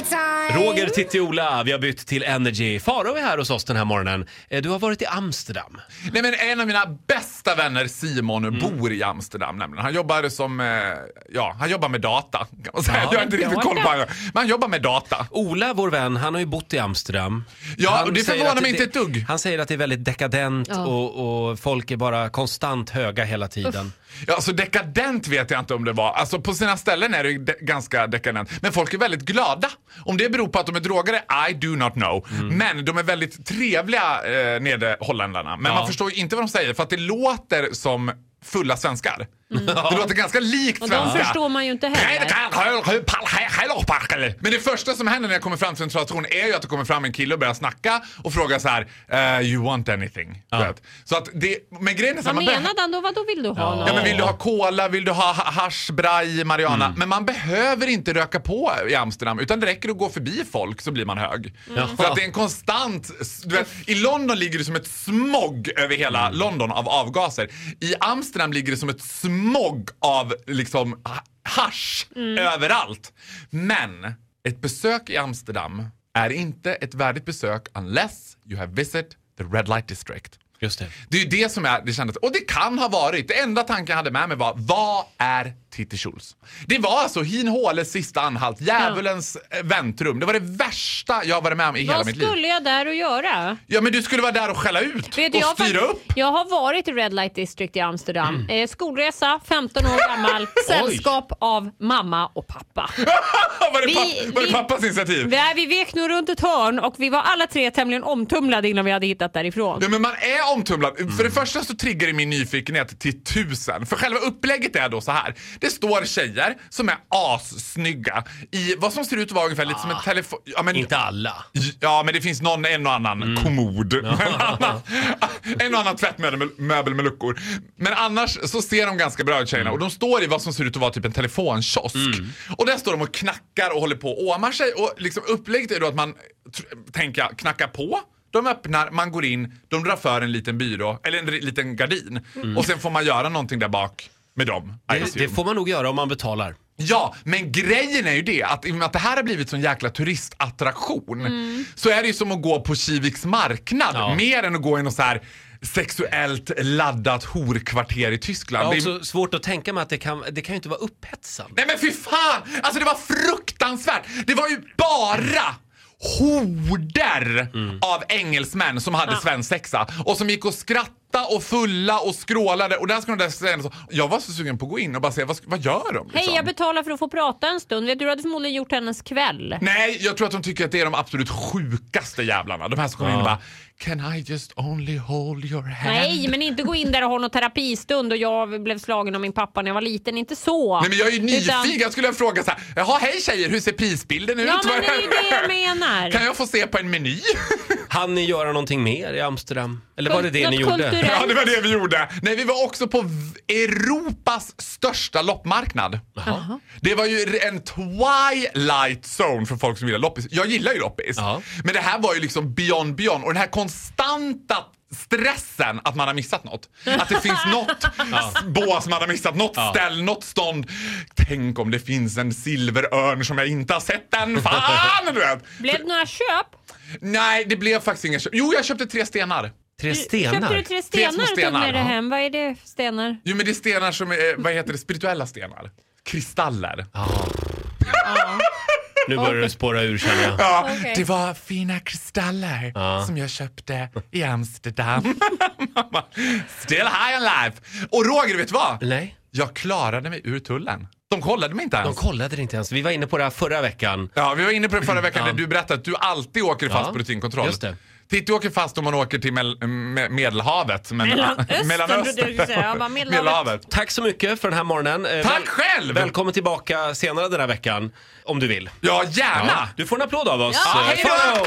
Roger, Titti, Ola, vi har bytt till Energy. Farao är här hos oss den här morgonen. Eh, Du har varit i Amsterdam. Nej, men en av mina bästa vänner, Simon, Mm. bor i Amsterdam. Nämligen. Han jobbar som, eh, ja, han jobbar med data. Kan man säga. Ja, jag har inte riktigt koll på honom. Men han jobbar med data. Ola, vår vän, han har ju bott i Amsterdam. Ja, Han och det säger förvånar att mig inte ett dugg. Han säger att det är väldigt dekadent Ja. och, och folk är bara konstant höga hela tiden. Ja, alltså dekadent vet jag inte om det var. Alltså på sina ställen är det ju de- ganska dekadent. Men folk är väldigt glada. Om det beror på att de är drogade, I do not know. Mm. Men de är väldigt trevliga eh, nere holländarna. Men Ja. man förstår ju inte vad de säger för att det låter som fulla svenskar. Det låter ganska likt Och de svenska. förstår man ju inte heller. Men det första som händer när jag kommer fram till centralstationen är ju att det kommer fram en kille och börjar snacka och frågar så här: eh, you want anything? Vet. Så att det, men grejen är så här, Vad menade han då? Vad då vill du ha något? Ja, men vill du ha cola, vill du ha ha- hasch, braj, marijuana? Men man behöver inte röka på i Amsterdam utan det räcker att gå förbi folk så blir man hög. För att det är en konstant... Du vet, I London ligger det som ett smog över hela London av avgaser. I Amsterdam ligger det som ett smog av liksom ha- hasch överallt. Men ett besök i Amsterdam är inte ett värdigt besök unless you have visit the red light district. Just det. Det är ju det som är det kändes. Och det kan ha varit, det enda tanken jag hade med mig var, vad är Titti Schultz? Det var alltså Hin Håles sista anhalt, djävulens ja. väntrum. Det var det värsta jag varit med om i hela Vad mitt liv. skulle jag där och göra? Ja men du skulle vara där och skälla ut Vet och jag, styra upp. jag har varit i Red Light District i Amsterdam. Eh, skolresa, 15 år gammal, sällskap av mamma och pappa. var det, Vi- papp, var det vi- pappas initiativ? Vi, vi vek nog runt ett hörn och vi var alla tre tämligen omtumlade innan vi hade hittat därifrån. Ja, men man är omtumlad. För det första så triggar det min nyfikenhet till tusen. För själva upplägget är då så här. Det står tjejer som är assnygga i vad som ser ut att vara ungefär lite som en telefon... Ja, men, Inte alla. Ja, men det finns någon, en och annan kommod. En, och annan tvättmöbel med, luckor. Men annars så ser de ganska bra ut tjejerna och de står i vad som ser ut att vara typ en telefonkiosk. Och där står de och knackar och håller på och åmar sig. Och liksom upplägget är då att man, tänker jag, knackar på. De öppnar, man går in, de drar för en liten byrå, eller en liten gardin. Och sen får man göra någonting där bak med dem. Det, det får man nog göra om man betalar. Ja, men grejen är ju det att i och med att det här har blivit sån jäkla turistattraktion så är det ju som att gå på Kiviks marknad Ja. mer än att gå i något så här sexuellt laddat horkvarter i Tyskland. Jag har Det är- också svårt att tänka mig att det kan, det kan ju inte vara upphetsande. Nej men fy fan! Alltså det var fruktansvärt! Det var ju bara horder av engelsmän som hade svensexa och som gick och skrattade och fulla och skrålade och där ska de där säga så. Jag var så sugen på att gå in och bara se vad, vad gör de? Hej, liksom? jag betalar för att få prata en stund. Du, hade förmodligen gjort hennes kväll. Nej, jag tror att de tycker att det är de absolut sjukaste jävlarna. De här som kommer in och bara Can I just only hold your hand? Nej, men inte gå in där och ha någon terapistund och jag blev slagen av min pappa när jag var liten. Inte så. Nej men jag är ju nyfiken. Utan- Jag skulle fråga så här. Jaha, hej tjejer, hur ser prisbilden ut? Ja, men det är ju det jag menar. Kan jag få se på en meny? Han ni göra någonting mer i Amsterdam? Eller var det det Något ni gjorde? Ja, det var det vi gjorde. Nej, vi var också på Europas största loppmarknad. Det var ju en twilight zone för folk som gillar loppis. Jag gillar ju loppis. Ja. Men det här var ju liksom beyond beyond. Och den här konstanta stressen att man har missat något. Att det finns något bås man har missat, något Ja. ställ, något stånd. Tänk om det finns en silverörn som jag inte har sett än. Fan! Du vet. Blev det några köp? Nej, det blev faktiskt inga köp. Jo, jag köpte tre stenar. Tre stenar? Köpte du tre stenar små och tog stenar, med dig ja. hem? Vad är det för stenar? Jo, men det är stenar som är, vad heter det, spirituella stenar. Kristaller. Nu börjar det spåra ur känner jag. Ja, Okej. det var fina kristaller som jag köpte i Amsterdam. Still high on life. Och Roger, vet du vad? Nej, Jag klarade mig ur tullen. De kollade mig inte de ens. kollade det inte ens. Vi var inne på det här förra veckan. Ja, vi var inne på det förra veckan Ja. när du berättade att du alltid åker fast Ja, på rutinkontroll. just det. Titti åker fast om man åker till Mel- Me- Medelhavet. Men, Mellanöstern, trodde jag säga. Jag bara, Medelhavet. Medelhavet. Tack så mycket för den här morgonen. Eh, Tack själv! Välkommen tillbaka senare den här veckan, om du vill. Ja, gärna! Ja, du får en applåd av oss. Ja, Eh, hej då!